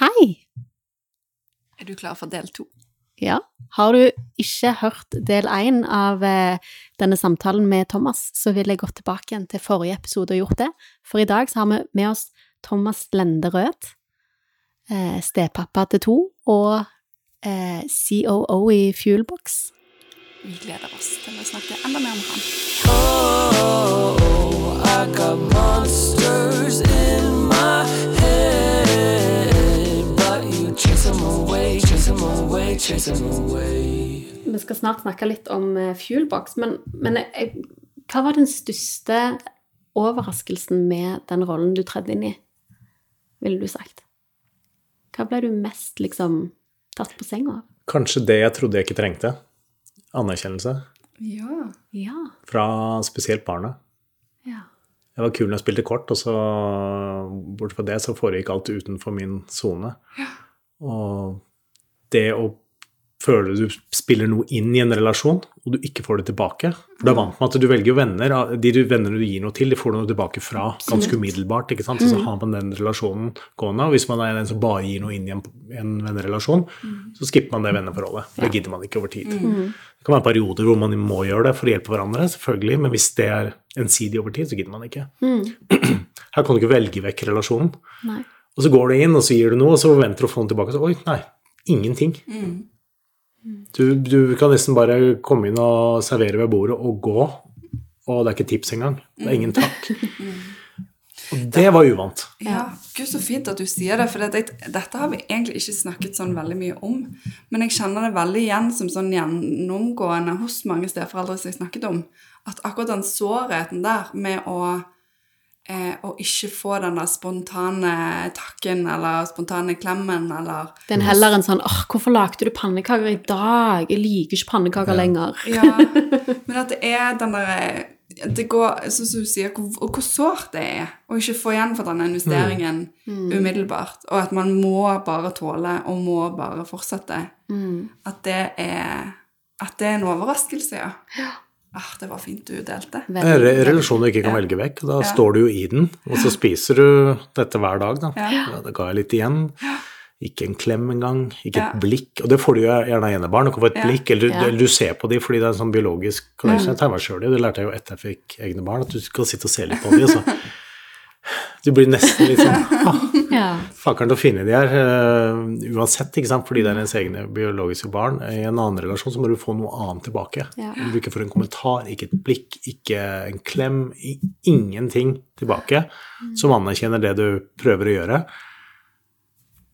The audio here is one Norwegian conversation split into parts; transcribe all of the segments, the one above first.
Hei! Er du klar for del to? Ja, har du ikke hørt del én av eh, denne samtalen med Thomas, så vil jeg gå tilbake igjen til forrige episode og gjort det. For i dag så har vi med oss Thomas Lenderød, eh, stepappa til to, og eh, COO i Fuelbox. Vi gleder oss til å snakke enda mer om han. Oh, I got monsters in Vi skal snart snakke litt om eh, Fuelbox, men, men jeg, hva var den største overraskelsen med den rollen du tredde inn i, ville du sagt? Hva ble du mest liksom tatt på senga av? Kanskje det jeg trodde jeg ikke trengte. Anerkjennelse. Ja. Ja. Fra spesielt barna. ja. Jeg var kul når jeg spilte kort, og så bort fra det så foregikk alt utenfor min sone. Og det å føle du spiller noe inn i en relasjon, og du ikke får det tilbake For du er vant med at du velger venner. De du venner du gir noe til, de får noe tilbake fra ganske umiddelbart. ikke sant? Så, så har man den relasjonen gående. Og hvis man er den som bare gir noe inn i en, en vennerelasjon, så skipper man det venneforholdet. Det gidder man ikke over tid. Det kan være perioder hvor man må gjøre det for å hjelpe hverandre, selvfølgelig, men hvis det er ensidig over tid, så gidder man ikke. Her kan du ikke velge vekk relasjonen. Og så går du inn, og så gir du noe, og så forventer du å få den tilbake. Og så, Oi, nei, ingenting. Du, du kan nesten bare komme inn og servere ved bordet og gå, og det er ikke tips engang. Det er ingen takk. Og det var uvant. Ja, Gud, så fint at du sier det, for dette, dette har vi egentlig ikke snakket sånn veldig mye om. Men jeg kjenner det veldig igjen som sånn gjennomgående hos mange steforeldre som jeg snakket om, at akkurat den sårheten der med å, eh, å ikke få den der spontane takken eller spontane klemmen eller Det er heller en sånn åh, hvorfor lagde du pannekaker i dag? Jeg liker ikke pannekaker lenger. Ja, men at det er den derre det går, som du sier, hvor, og hvor sårt det er å ikke få igjen for denne investeringen umiddelbart, og at man må bare tåle og må bare fortsette. At, det er, at det er en overraskelse, ja. ja. Ah, det var fint du delte. Det er Veldig. du ikke kan velge vekk. Da Ja. står du jo i den, og så spiser du dette hver dag. Da, Ja. ja, da ga jeg litt igjen. Ikke en klem engang, ikke Ja. et blikk. Og det får du jo gjerne av enebarn. Du kan få et Ja. blikk, eller, Ja. du ser på dem fordi det er en sånn biologisk connection. Jeg tar meg selv i, det lærte jeg jo etter jeg fikk egne barn, at du skal sitte og se litt på dem. Du blir nesten litt sånn ah, Ja. Fakkeren til å finne de her, uh, uansett, ikke sant? fordi det er ens egne biologiske barn. I en annen relasjon så må du få noe annet tilbake. Ja. Du ikke får en kommentar, ikke et blikk, ikke en klem, ingenting tilbake som anerkjenner det du prøver å gjøre.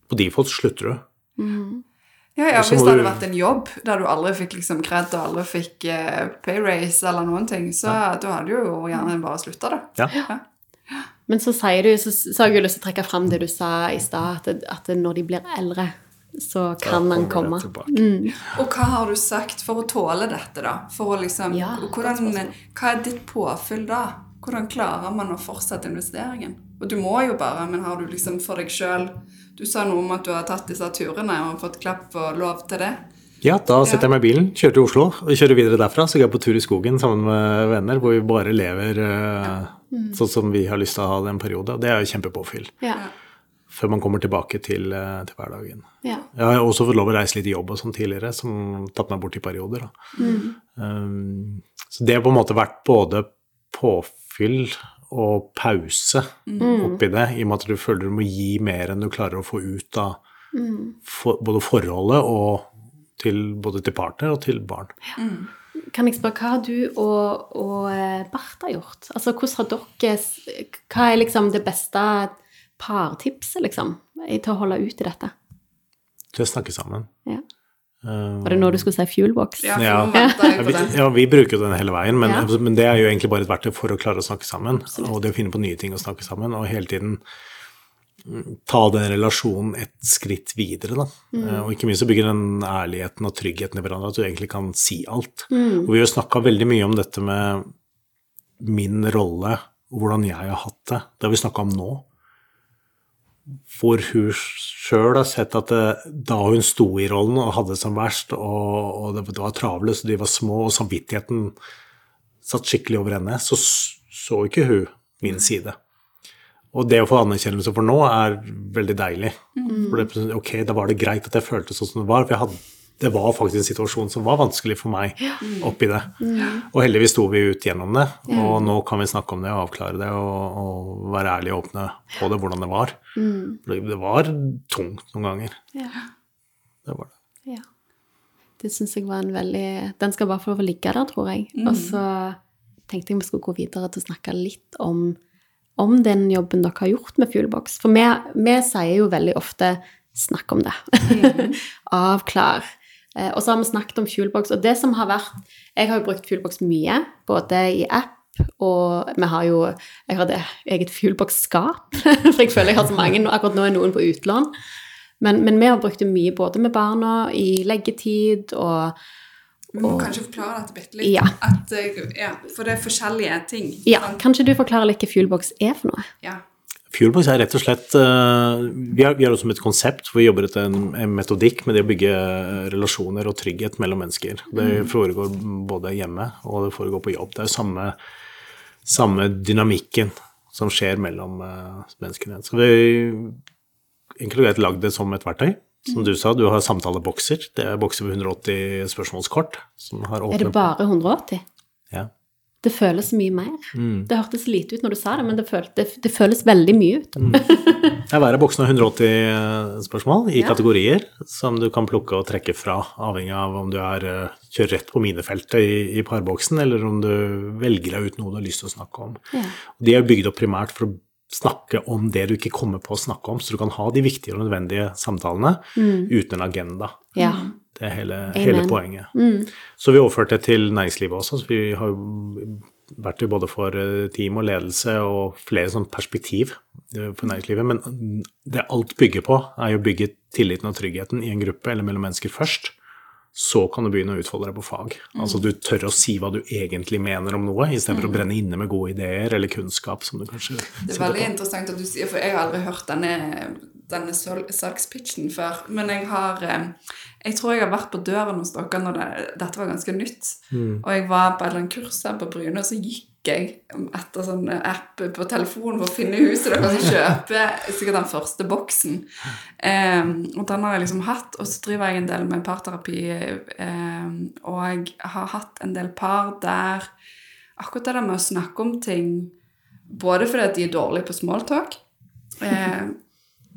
På default slutter du. Ja, ja, Hvis det hadde du- vært en jobb der du aldri fikk liksom kred og aldri fikk eh, pay raise eller noen ting, så da hadde du jo gjerne bare slutta, da. Ja. Men så sier du, så, så har jeg lyst til å trekke fram det du sa i stad, at, at når de blir eldre, så kan han komme. Mm. Og hva har du sagt for å tåle dette, da? For å liksom, Ja, hvordan, hva er ditt påfyll da? Hvordan klarer man å fortsette investeringen? Og du må jo bare, men har du liksom for deg sjøl Du sa noe om at du har tatt disse turene og fått klapp og lov til det. Ja, da setter jeg meg i bilen, kjører til Oslo og kjører videre derfra. Så går jeg på tur i skogen sammen med venner hvor vi bare lever eh, sånn som vi har lyst til å ha det en periode. Det er jo kjempepåfyll. Ja. Før man kommer tilbake til, eh, til hverdagen. ja. Jeg har også fått lov å reise litt i jobb og sånn tidligere, som tatt meg bort i perioder. Da. Um, så det har på en måte vært både påfyll og pause oppi det, i og med at du føler du må gi mer enn du klarer å få ut av for, både forholdet og til, både til partner og til barn. Kan jeg spørre, hva har du og, og Bartha gjort? Altså, hvordan har dere Hva er liksom det beste partipset, liksom, til å holde ut i dette? Til å snakke sammen. Ja. Um, Var det nå du skulle si fuelbox? Ja, Ja. vi, ja, vi bruker jo den hele veien, men, Ja. men det er jo egentlig bare et verktøy for å klare å snakke sammen. Og det å finne på nye ting å snakke sammen, og hele tiden ta den relasjonen et skritt videre, da. Mm. Og ikke minst så bygger den ærligheten og tryggheten i hverandre, at du egentlig kan si alt. Og vi har snakka veldig mye om dette med min rolle, og hvordan jeg har hatt det. Det har vi snakka om nå. Hvor hun sjøl har sett at det, da hun sto i rollen og hadde det som verst, og, og det, det var travle, så de var små, og samvittigheten satt skikkelig over henne, så så ikke hun min side. Og det å få anerkjennelse for nå er veldig deilig. For det, ok, da var det greit at jeg følte sånn som det var. For jeg hadde, det var faktisk en situasjon som var vanskelig for meg oppi det. Og heldigvis sto vi ut gjennom det, og nå kan vi snakke om det og avklare det og, og være ærlige og åpne på det, hvordan det var. For det, var tungt noen ganger. Ja. Det var det. Ja. Det syns jeg var en veldig Den skal bare få lov å ligge der, tror jeg. Og så tenkte jeg vi skulle gå videre til å snakke litt om, om den jobben dere har gjort med Fuelbox. For vi, vi sier jo veldig ofte 'snakk om det'. Avklar. Eh, Og så har vi snakket om Fuelbox, og det som har vært Jeg har jo brukt Fuelbox mye, både i app og vi har jo Jeg har det eget Fuelbox-skap, for jeg føler jeg har så mange. Akkurat nå er noen på utlån. Men, men vi har brukt det mye både med barna, i leggetid og Vi må kanskje forklare dette bitte litt. Ja. At, eh, ja, for det er forskjellige ting. Ja, sant? kanskje du forklarer litt hva Fuelbox er for noe? ja. Fuelbox er rett og slett eh, Vi har, vi har også et konsept hvor vi jobber etter en, en metodikk med det å bygge eh, relasjoner og trygghet mellom mennesker. Det foregår både hjemme og det foregår på jobb. Det er samme, samme dynamikken som skjer mellom menneskene. Så vi enkelt og greit lagd det som et verktøy. Som du sa, du har samtalebokser. Det er bokser med 180 spørsmålskort. Som har Er det bare 180? ja. Det føles mye mer. Mm. Det hørtes lite ut når du sa det, men det, føl, det, det føles veldig mye ut. Ja, Hver av boksene har 180 spørsmål i Ja. kategorier som du kan plukke og trekke fra, avhengig av om du er, eh, kjører rett på minefeltet i, i parboksen, eller om du velger deg ut noe du har lyst til å snakke om. Ja. De er bygd opp primært for å snakke om det du ikke kommer på å snakke om, så du kan ha de viktige og nødvendige samtalene uten en agenda. Ja. Det er hele, hele poenget. Så vi overførte det til næringslivet også. Så vi har vært jo både for eh, team og ledelse og flere sånn perspektiv eh, for næringslivet. Men det alt bygger på, er jo å bygge tilliten og tryggheten i en gruppe eller mellom mennesker først. Så kan du begynne å utfolde deg på fag. Altså du tør å si hva du egentlig mener om noe, istedenfor for å brenne inne med gode ideer eller kunnskap som du kanskje Det er veldig interessant at du sier, for jeg har aldri hørt denne, denne salgspitchen før. Men jeg har eh, Jeg tror jeg har vært på døren hos dere når det, dette var ganske nytt. Og jeg var på et eller annet kurs her på Bryne, og så gikk jeg etter sånn app på telefonen for å finne huset deres og kjøpe sikkert den første boksen. Eh, og den har jeg liksom hatt, og så driver jeg en del med parterapi, eh, og jeg har hatt en del par der akkurat det der med å snakke om ting både fordi at de er dårlige på smalltalk eh,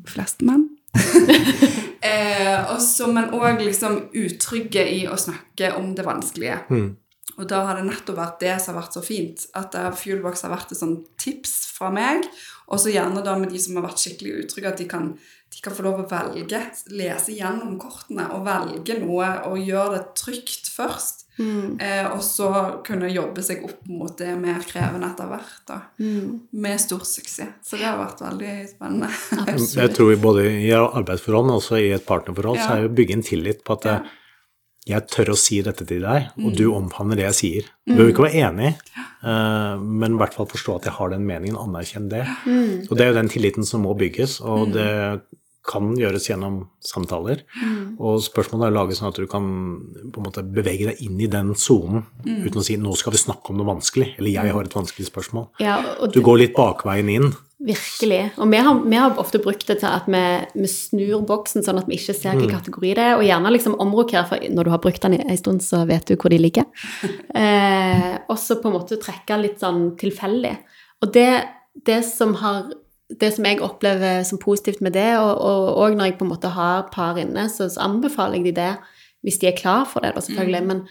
Flest menn. eh, også, men òg liksom utrygge i å snakke om det vanskelige. Og da har det nettopp vært det som har vært så fint. At eh, Fuelbox har vært et sånn tips fra meg. Og så gjerne da med de som har vært skikkelig utrygge, at de kan, de kan få lov å velge. Lese gjennom kortene og velge noe og gjøre det trygt først. Eh, og så kunne jobbe seg opp mot det mer krevende etter hvert. da. Med stor suksess. Så det har vært veldig spennende. Jeg tror vi både i arbeidsforhold, men også i et partnerforhold, så er jo å bygge en tillit på at Ja. Jeg tør å si dette til deg, og du Mm. omfavner det jeg sier. Du behøver ikke være enig, eh, men i hvert fall forstå at jeg har den meningen, anerkjenn det. Mm. Og det er jo den tilliten som må bygges, og det kan gjøres gjennom samtaler. Mm. Og spørsmålet er å lage sånn at du kan på en måte bevege deg inn i den sonen Mm. uten å si 'nå skal vi snakke om noe vanskelig', eller 'jeg har et vanskelig spørsmål'. Du går litt bakveien inn. Virkelig. Og vi har, vi har ofte brukt det til at vi, vi snur boksen sånn at vi ikke ser hvilken kategori det er, og gjerne liksom omrokere, for når du har brukt den en stund, så vet du hvor de ligger. Eh, og så på en måte trekke litt sånn tilfeldig. Og det, det som har det som jeg opplever som positivt med det, og, og, og når jeg på en måte har par inne, så, så anbefaler jeg de det hvis de er klar for det, da selvfølgelig. Men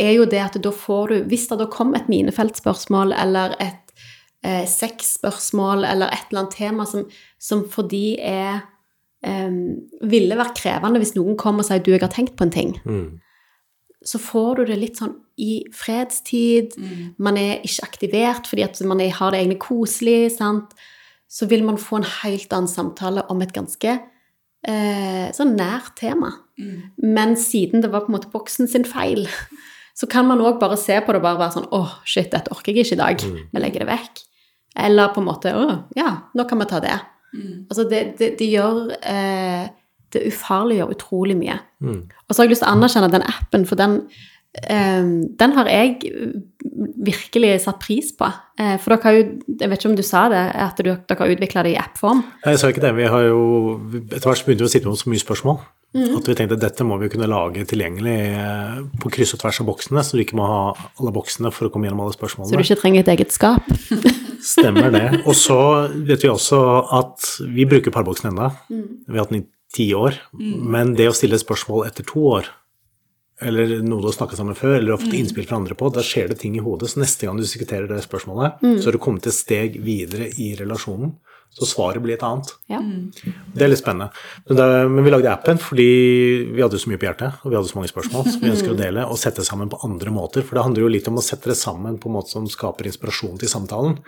er jo det at da får du Hvis det da kommer et minefeltspørsmål eller et eh, sexspørsmål eller et eller annet tema som, som for de er eh, Ville vært krevende hvis noen kom og sier du, jeg har tenkt på en ting. Mm. Så får du det litt sånn i fredstid. Man er ikke aktivert fordi at man er, har det egentlig koselig. sant? Så vil man få en helt annen samtale om et ganske eh, sånn nært tema. Men siden det var på en måte boksen sin feil, så kan man òg bare se på det og bare være sånn åh, shit, dette orker jeg ikke i dag. Vi legger det vekk. Eller på en måte å, ja, nå kan vi ta det. Altså, det, det, det gjør eh, Det ufarliggjør utrolig mye. Og så har jeg lyst til å anerkjenne den appen, for den eh, den har jeg virkelig satt pris på. Eh, for dere har jo, jeg vet ikke om du sa det, at du, dere har utvikla det i appform. Jeg sa ikke det. Vi har jo etter hvert begynte vi å sitte med så mye spørsmål at vi tenkte at dette må vi kunne lage tilgjengelig eh, på kryss og tvers av boksene, så du ikke må ha alle boksene for å komme gjennom alle spørsmålene. Så du ikke trenger et eget skap. Stemmer det. Og så vet vi også at vi bruker parboksen ennå. Vi har hatt den i ti år. Men det å stille spørsmål etter to år, eller noe du har snakket sammen før, eller har fått innspill fra andre på, da skjer det ting i hodet. Så neste gang du diskuterer det spørsmålet, så har du kommet et steg videre i relasjonen. Så svaret blir et annet. Ja. Det er litt spennende. Men, det, men vi lagde appen fordi vi hadde så mye på hjertet, og vi hadde så mange spørsmål som vi ønsker å dele, og sette sammen på andre måter. For det handler jo litt om å sette det sammen på en måte som skaper inspirasjon til samtalen.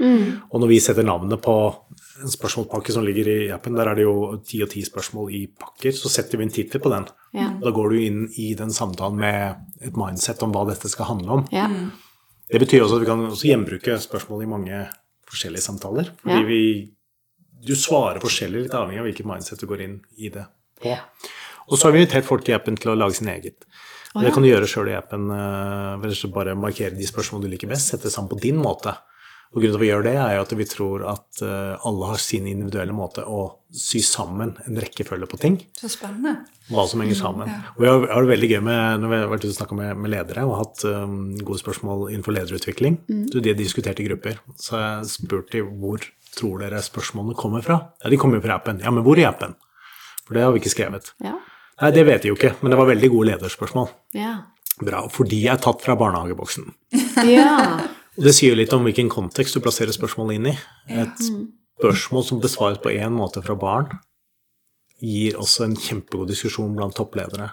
Og når vi setter navnet på en spørsmålspakke som ligger i appen, der er det jo ti og ti spørsmål i pakker, så setter vi en tittel på den. Ja. Da går du inn i den samtalen med et mindset om hva dette skal handle om. Ja. Det betyr også at vi kan også gjenbruke spørsmål i mange forskjellige samtaler. Fordi vi, du svarer forskjellig, litt avhengig av hvilket mindset du går inn i det på. Og så har vi invitert folk i appen til å lage sin eget. Å, Det kan du gjøre sjøl i appen. eh, bare markere de spørsmålene du liker best, sette det sammen på din måte. Og grunnen til at vi gjør det, er jo at vi tror at eh, alle har sin individuelle måte å sy sammen en rekkefølge på ting Så spennende. hva som henger sammen. Og jeg har, det veldig gøy med, når vi har vært ute og snakka med, med ledere og hatt um, gode spørsmål innenfor lederutvikling. Så de har diskutert i grupper. Så jeg spurte de hvor tror dere spørsmålene kommer fra. Ja, De kommer jo fra appen. Ja, men hvor i appen? For det har vi ikke skrevet. Ja. Nei, det vet de jo ikke, men det var veldig gode lederspørsmål. Ja. Bra, for de er tatt fra barnehageboksen. ja. Det sier jo litt om hvilken kontekst du plasserer spørsmålet inn i. Et spørsmål som besvares på én måte fra barn, gir også en kjempegod diskusjon blant toppledere.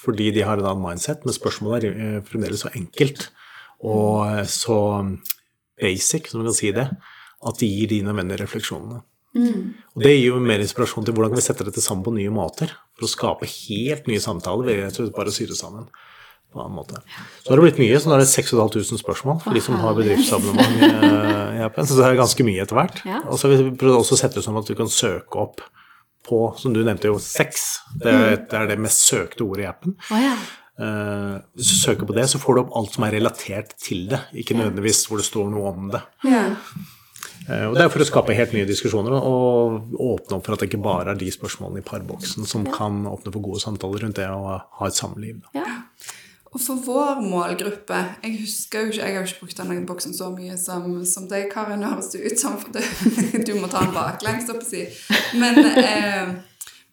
Fordi de har en annen mindset, men spørsmålet er eh, fremdeles så enkelt og eh, så basic, som man kan si det, at de gir de nødvendige refleksjonene. Og det gir jo mer inspirasjon til hvordan vi sette dette sammen på nye måter for å skape helt nye samtaler ved rett og slett bare å sy sammen på en annen måte. Så har det blitt mye, så nå er det 6500 spørsmål for de som har bedriftsabonnement eh, i appen, så det er ganske mye etter hvert. Og så har vi prøvd også å sette det sånn at du kan søke opp på, som du nevnte jo, sex. Det er, det er det mest søkte ordet i appen. Å ja. Eh, hvis du søker på det, så får du opp alt som er relatert til det, ikke nødvendigvis hvor det står noe om det. Ja. Eh, Og det er for å skape helt nye diskusjoner og åpne opp for at det ikke bare er de spørsmålene i parboksen som kan åpne for gode samtaler rundt det å ha et samliv. da. ja. Og for vår målgruppe Jeg husker jo ikke, jeg har jo ikke brukt denne boksen så mye som, som deg, Karin, høres det ut som. For du, du må ta den baklengs, opp og si. Men, eh,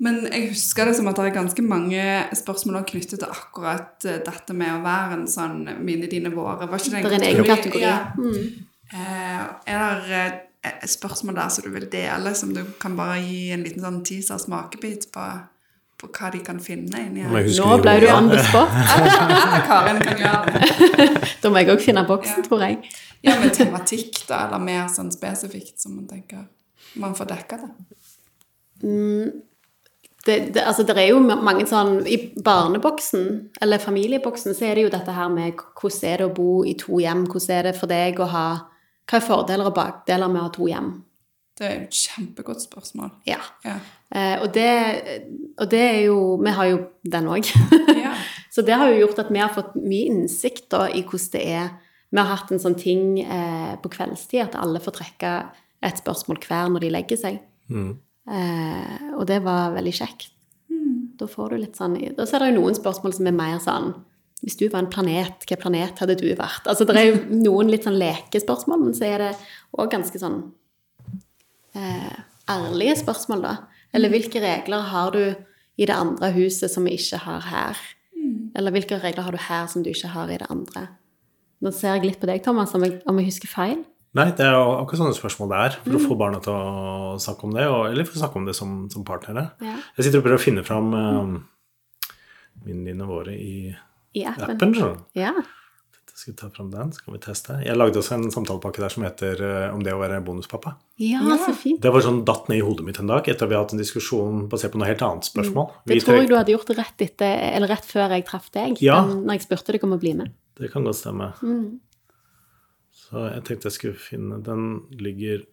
men jeg husker det som at det er ganske mange spørsmål knyttet til akkurat eh, dette med å være en sånn mine, dine, våre. Var ikke det Det er en egen kategori. Ja. Mm. Eh, er det eh, spørsmål der som du vil dele, som du kan bare gi en liten sånn teaser smakebit på, på hva de kan finne inni her? Nå ble du the. Karin kan gjøre det. Da må jeg òg finne boksen, Ja. tror jeg. Ja, med tematikk, da, eller mer sånn spesifikt som man tenker man får dekka det. det, det, altså, det er jo mange sånn I barneboksen, eller familieboksen, så er det jo dette her med hvordan er det å bo i to hjem? Hvordan er det for deg å ha Hva er fordeler og bakdeler med å ha to hjem? Det er jo et kjempegodt spørsmål. Ja. Ja. Eh, og, det, og det er jo Vi har jo den òg. ja. Så det har jo gjort at vi har fått mye innsikt da, i hvordan det er. Vi har hatt en sånn ting eh, på kveldstid at alle får trekke et spørsmål hver når de legger seg. Mm. Eh, og det var veldig kjekt. Da får du litt sånn Da så er det jo noen spørsmål som er mer sånn Hvis du var en planet, hvilken planet hadde du vært? Altså det er jo noen litt sånn lekespørsmål, men så er det òg ganske sånn eh, ærlige spørsmål, da. Eller hvilke regler har du i det andre huset som vi ikke har her? Eller hvilke regler har du her som du ikke har i det andre? Nå ser jeg litt på deg, Thomas, om jeg, om jeg husker feil. Nei, det er jo akkurat sånne spørsmål det er, for å få barna til å snakke om det, og, eller for å snakke om det som, som partnere. Ja. Jeg sitter og prøver å finne fram um, min, dine, våre i I appen. appen. skjønner. Ja. Jeg skal ta fram den, skal vi teste. Jeg lagde også en samtalepakke der som heter eh, om det å være bonuspappa. ja, så fint. Det var sånn datt ned i hodet mitt en dag etter at vi hadde hatt en diskusjon basert på noe helt annet spørsmål. Mm. Det Vi tror jeg du hadde gjort rett, etter, eller rett før jeg traff deg, Ja. når jeg spurte deg om å bli med. Det kan godt stemme. Mm. Så jeg tenkte jeg skulle finne Den ligger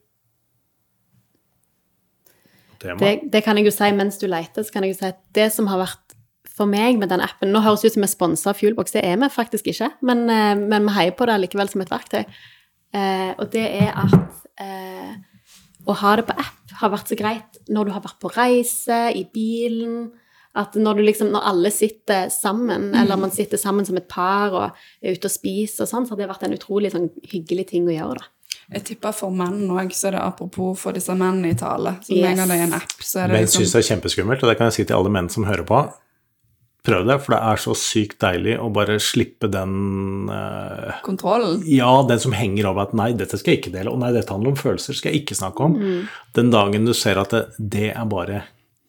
på tema. Det, det kan jeg jo si mens du leter, så kan jeg jo si at det som har vært for meg med den appen Nå høres det ut som vi sponser Fuelbox, det er vi faktisk ikke, men, eh, men vi heier på det likevel som et verktøy. Eh, og det er at eh, å ha det på app har vært så greit når du har vært på reise, i bilen At når, du liksom, når alle sitter sammen, eller man sitter sammen som et par og er ute og spiser og sånn, så har det vært en utrolig sånn, hyggelig ting å gjøre, da. Jeg tipper for menn òg, så er det apropos for disse mennene i tale. Så med Yes. en gang det er en app, så er det Menn liksom syns det er kjempeskummelt, og det kan jeg si til alle menn som hører på. Prøv det, for det er så sykt deilig å bare slippe den uh, kontrollen. Ja, den som henger over at nei, dette skal jeg ikke dele, og nei, dette handler om følelser, skal jeg ikke snakke om. Den dagen du ser at det, det er bare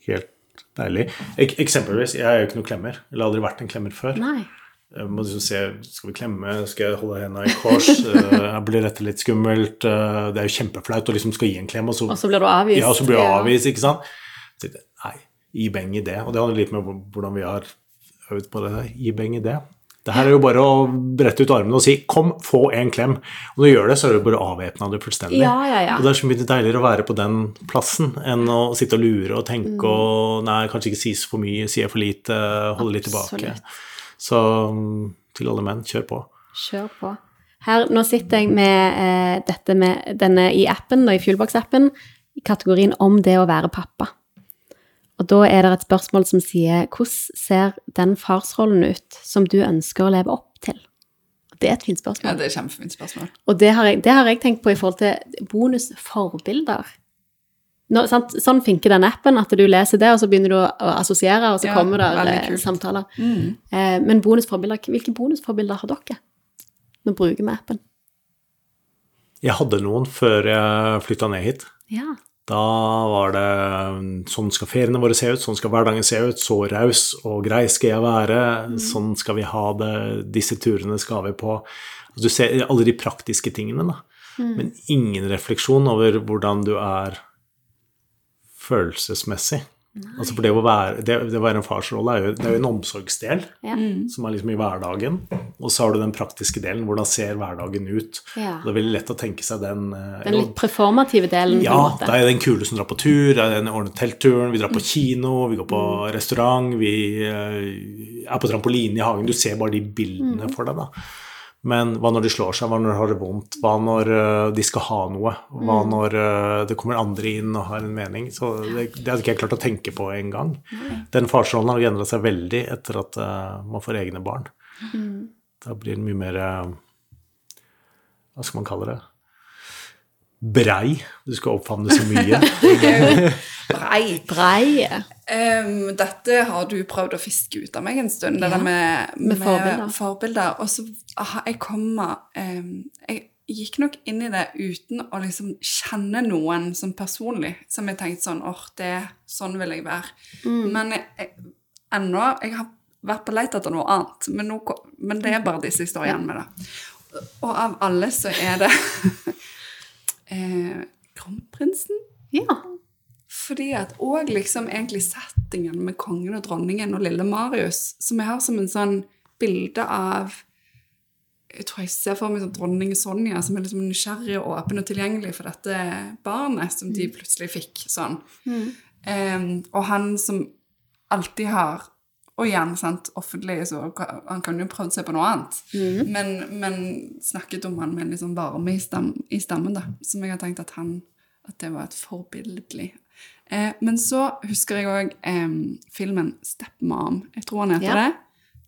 helt deilig. Ek eksempelvis, jeg er jo ikke noen klemmer, eller har aldri vært en klemmer før. Nei. Jeg må liksom se, Skal vi klemme? Skal jeg holde hendene i kors? Jeg Blir dette litt skummelt? Eh, Det er jo kjempeflaut å liksom skal gi en klem, og så, Og så blir du avvist. ja, og så blir du avvist, ikke sant? Nei, gi beng i det. Og det handler litt med hvordan vi har øvd på det. Gi beng i det. Det her er jo bare å brette ut armene og si 'kom, få en klem'. Og når du gjør det, så er du bare avvæpna du det fullstendig. Ja, ja, ja. Og det er så mye deiligere å være på den plassen enn å sitte og lure og tenke Mm. og Nei, kanskje ikke sies for mye, sier for lite, holde litt tilbake. Så mm, til alle menn, kjør på. Kjør på. Her, nå sitter jeg med eh, dette med denne i appen, og i Fuelbox-appen, i kategorien om det å være pappa. Og da er det et spørsmål som sier hvordan ser den farsrollen ut som du ønsker å leve opp til? Og Det er et fint spørsmål. Ja, det er et kjempefint spørsmål. Og det har, jeg, det har jeg tenkt på i forhold til bonusforbilder. Nå, sant? Sånn funker den appen, at du leser det, og så begynner du å, assosiere, og så Ja, kommer det eh, samtaler. Mm. Eh, men bonusforbilder, hvilke bonusforbilder har dere? Nå bruker vi appen. Jeg hadde noen før jeg flytta ned hit. Ja. Da var det sånn skal feriene våre se ut, sånn skal hverdagen se ut, så raus og grei skal jeg være, sånn skal vi ha det, disse turene skal vi på. Altså, du ser alle de praktiske tingene, da. Men ingen refleksjon over hvordan du er følelsesmessig. Altså for det å være, det, det å være en farsrolle er jo, det er jo en omsorgsdel Ja. som er liksom i hverdagen. Og så har du den praktiske delen. Hvordan ser hverdagen ut? Ja. Det er veldig lett å tenke seg den eh, Den litt performative delen, ja, da er den kule som drar på tur, det er den ordner teltturen, vi drar på kino, vi går på restaurant, vi eh, er på trampoline i hagen. Du ser bare de bildene for deg, da. Men hva når de slår seg, hva når de har det vondt, hva når eh, de skal ha noe, hva når eh, det kommer andre inn og har en mening. Så det, det hadde ikke jeg klart å tenke på engang. Den farsrollen har endra seg veldig etter at man får egne barn. Da blir den mye mer eh, Hva skal man kalle det? Brei. Du skal oppfavne så mye. Brei. Brei. Um, dette har du prøvd å fiske ut av meg en stund, det Ja, der med, med forbilder. forbilder. Og så aha, jeg kommer um, Jeg gikk nok inn i det uten å liksom kjenne noen som personlig, som jeg tenkte sånn åh, det sånn vil jeg være. Mm. Men jeg, jeg, ennå Jeg har vært på leit etter noe annet, men, nå, men det er bare disse jeg står igjen med, da. Og av alle så er det eh, Kronprinsen. Ja. Fordi at òg liksom egentlig settingen med kongen og dronningen og lille Marius, som jeg har som en sånn bilde av Jeg tror jeg ser for meg sånn dronning Sonja som er liksom nysgjerrig og åpen og tilgjengelig for dette barnet som de plutselig fikk. sånn. Em, og han som alltid har Og igjen, sant, offentlig, så han kan jo prøvd seg på noe annet. Men, men snakket om han med en sånn varme i, stam, i stammen, da. Som jeg har tenkt at han At det var et forbilledlig eh, Men så husker jeg òg eh, filmen Stepmom. Jeg tror han heter Ja. det.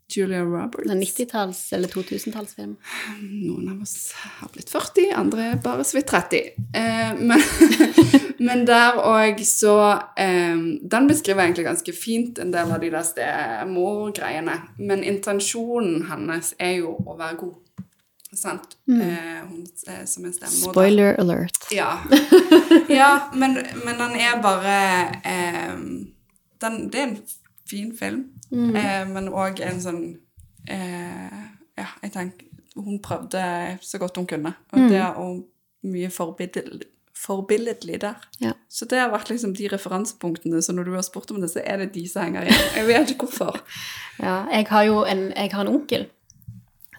Julia Roberts. En 90-talls- eller 2000-tallsfilm. Noen av oss har blitt 40, andre er bare så vidt 30. Eh, men, men der òg så eh, Den beskriver egentlig ganske fint en del av de der stemor-greiene. Men intensjonen hennes er jo å være god. Sant? Eh, hun er som en stemor. da. Spoiler alert. Ja. ja men, men den er bare eh, den, Det er en fin film, eh, men òg en sånn eh, Ja, jeg tenker Hun prøvde så godt hun kunne, og det er mye forbilledlig, forbilledlig der. Ja. Så det har vært liksom de referansepunktene, så når du har spurt om det, så er det de som henger igjen. Jeg vet ikke hvorfor. Ja, jeg har jo en, jeg har en onkel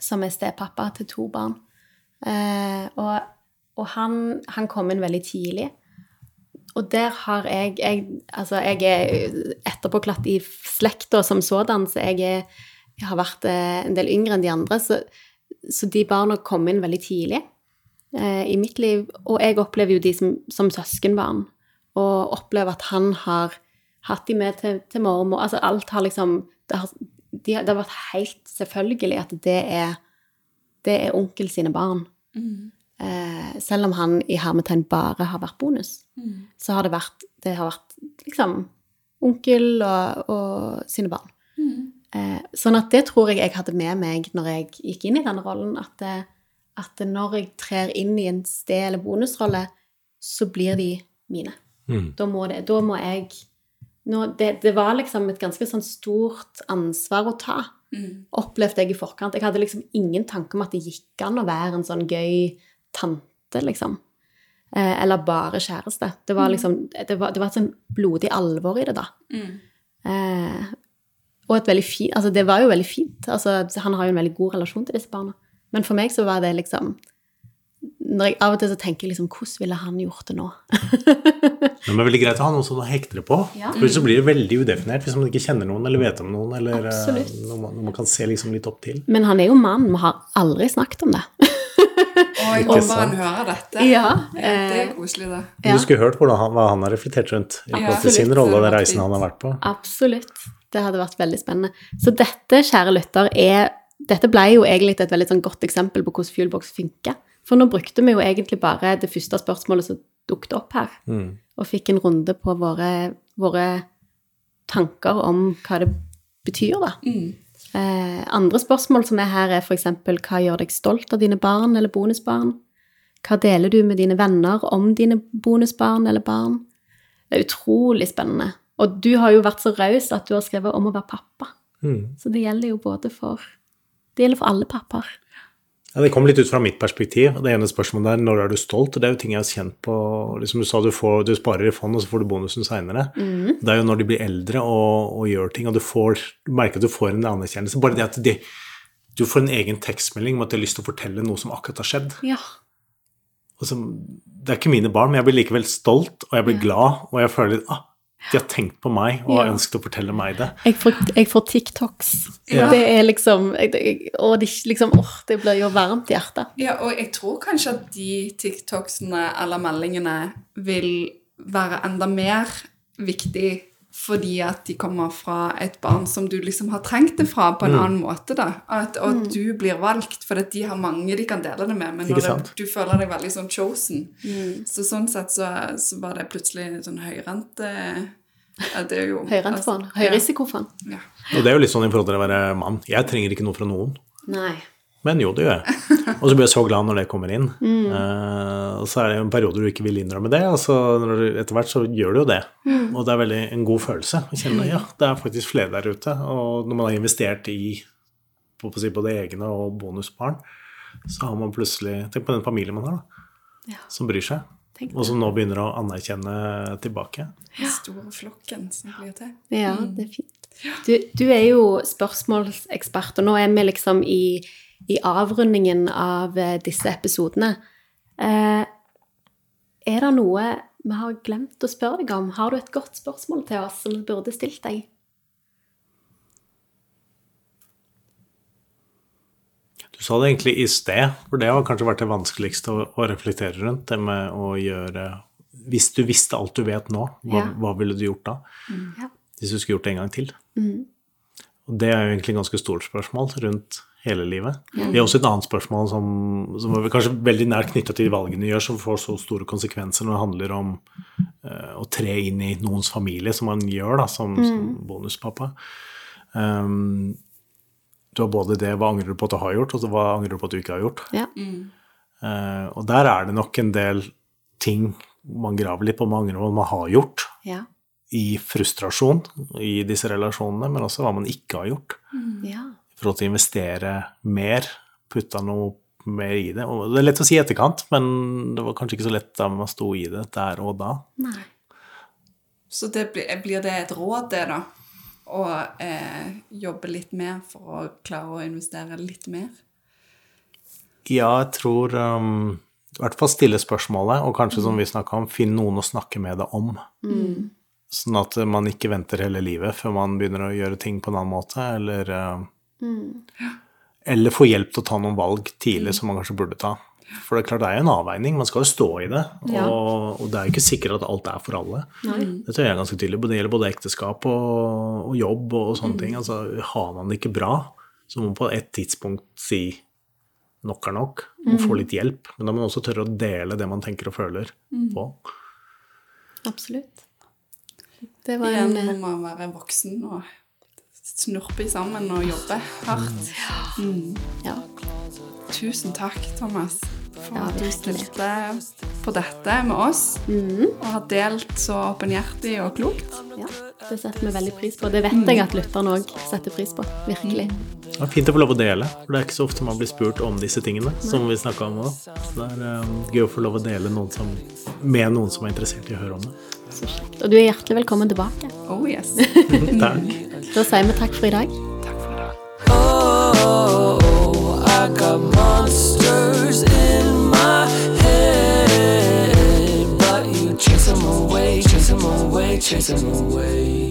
som er stepappa til to barn. Eh, og og han, han kom inn veldig tidlig. Og der har jeg, jeg Altså, jeg er etterpåklatt i slekta som sådan, så jeg, er, jeg har vært eh, en del yngre enn de andre. Så, så de barna kom inn veldig tidlig eh, i mitt liv. Og jeg opplever jo de som, som søskenbarn, og opplever at han har hatt de med til, til mormor. Altså alt har liksom det har, de, det har vært helt selvfølgelig at det er, det er onkel sine barn. Eh, selv om han i hermetegn bare har vært bonus, så har det vært, det har vært liksom onkel og, og sine barn. Eh, sånn at det tror jeg jeg hadde med meg når jeg gikk inn i denne rollen, at, det, at når jeg trer inn i en sted- eller bonusrolle, så blir de mine. Mm. Da må, det, da må jeg nå, det, det var liksom et ganske sånn stort ansvar å ta, opplevde jeg i forkant. Jeg hadde liksom ingen tanke om at det gikk an å være en sånn gøy tante, liksom. Eh, eller bare kjæreste. Det var liksom Det var, det var et sånn blodig alvor i det, da. Eh, og et veldig fint Altså, det var jo veldig fint. Altså, han har jo en veldig god relasjon til disse barna. Men for meg så var det liksom når jeg, Av og til så tenker jeg liksom Hvordan ville han gjort det nå? Men det er veldig greit å ha noen som hekter på. Ja. For så blir det veldig udefinert hvis man ikke kjenner noen eller vet om noen. eller eh, noe man, noe man kan se liksom litt opp til. Men han er jo mann. Vi har aldri snakket om det. Og om han hører dette. Ja, det er eh, koselig, det. Ja. Du skulle hørt hvordan han, hva han har reflektert rundt i forhold til sin rolle og den reisen han har vært på. Absolutt. Det hadde vært veldig spennende. Så dette, kjære lytter, er Dette ble jo egentlig et veldig sånn godt eksempel på hvordan Fuelbox funker. For nå brukte vi jo egentlig bare det første spørsmålet som dukket opp her, Mm. og fikk en runde på våre, våre tanker om hva det betyr, da. Eh, andre spørsmål som er her, er f.eks.: Hva gjør deg stolt av dine barn eller bonusbarn? Hva deler du med dine venner om dine bonusbarn eller barn? Det er utrolig spennende. Og du har jo vært så raus at du har skrevet om å være pappa. Mm. Så det gjelder jo både for Det gjelder for alle pappaer. Ja, det kom litt ut fra mitt perspektiv. Det ene spørsmålet er når er du stolt? Det er jo ting jeg har kjent på liksom Du sa du, får, du sparer i fond, og så får du bonusen seinere. Mm. Det er jo når de blir eldre og, og gjør ting, og du, får, du merker at du får en anerkjennelse. Bare det at de, du får en egen tekstmelding om at de har lyst til å fortelle noe som akkurat har skjedd. Ja. Og det er ikke mine barn, men jeg blir likevel stolt, og jeg blir glad, og jeg føler ah, de har tenkt på meg og har ønsket å fortelle meg det. Jeg får, jeg får TikToks. Ja. Det er liksom Og det, liksom, åh, det blir jo varmt i hjertet. Ja, og jeg tror kanskje at de TikToksene eller meldingene vil være enda mer viktig fordi at de kommer fra et barn som du liksom har trengt det fra på en Mm. annen måte. da. At, og at du blir valgt, for at de har mange de kan dele det med. Men når det, du føler deg veldig sånn chosen. Så sånn sett så, så var det plutselig sånn høyrente ja, det er jo Høyrentefond. altså, Høyrisikofond. Ja. Og det er jo litt sånn i forhold til å være mann. Jeg trenger ikke noe fra noen. Nei. Men jo, det gjør jeg. Og så blir jeg så glad når det kommer inn. Eh, og så er det jo en periode du ikke vil innrømme det, og så når du, etter hvert så gjør du jo det. Og det er veldig en god følelse å kjenne ja, det er faktisk flere der ute. Og når man har investert i på, å si, både egne og bonusbarn, så har man plutselig Tenk på den familien man har, da. Ja. Som bryr seg. Og som nå begynner å anerkjenne tilbake. Den store flokken som blir til. Ja, det er fint. Du, du er jo spørsmålsekspert, og nå er vi liksom i, i avrundingen av eh, disse episodene. Eh, er det noe vi har glemt å spørre deg om? Har du et godt spørsmål til oss som burde stilt deg? Du sa det egentlig i sted, for det har kanskje vært det vanskeligste å, å reflektere rundt. Det med å gjøre Hvis du visste alt du vet nå, hva, Ja. hva ville du gjort da? Ja. Hvis du skulle gjort det en gang til? Mm. Og det er jo egentlig et ganske stort spørsmål rundt hele livet. Det er også et annet spørsmål som, som er kanskje veldig nært knytta til de valgene du gjør, som får så store konsekvenser når det handler om uh, å tre inn i noens familie, som man gjør da, som, som bonuspappa. Um, du har både det hva angrer du på at du har gjort, og så hva angrer du på at du ikke har gjort. Ja. Eh, og der er det nok en del ting man graver litt på, man angrer på hva man har gjort, Ja. i frustrasjon i disse relasjonene, men også hva man ikke har gjort. ja. Forhold til å investere mer, putte noe mer i det. Og det er lett å si i etterkant, men det var kanskje ikke så lett da man sto i det der og da. Nei. Så det blir, blir det et råd, det, da? Å eh, jobbe litt mer for å klare å investere litt mer? Ja, jeg tror um, i hvert fall stille spørsmålet, og kanskje som vi snakka om, finn noen å snakke med det om. Sånn at man ikke venter hele livet før man begynner å gjøre ting på en annen måte, eller eh, Eller få hjelp til å ta noen valg tidlig som man kanskje burde ta. For det er klart det er en avveining, man skal jo stå i det, Ja. og, og det er jo ikke sikkert at alt er for alle. Det tror jeg er ganske tydelig. Det gjelder både ekteskap og, og jobb og, sånne ting. Altså, har man det ikke bra, så må man på et tidspunkt si nok er nok, og få litt hjelp. Men da må man også tørre å dele det man tenker og føler på. Absolutt. Det var Igjen en må eh, man være voksen og snurpe sammen og jobbe hardt. Ja. Tusen takk, Thomas, for Ja, at du stilte på dette med oss, og har delt så åpenhjertig og klokt. ja. Det setter vi veldig pris på. Det vet jeg at lytterne òg setter pris på. Virkelig. Det er fint å få lov å dele, for det er ikke så ofte man blir spurt om disse tingene. som vi om nå. Så det er um, gøy å få lov å dele noen som, med noen som er interessert i å høre om det. Så kjekt. Og du er hjertelig velkommen tilbake. Oh yes. Takk. Da sier vi takk for i dag. Oh, I got monsters in my head, but you chase them away, chase them away, chase them away.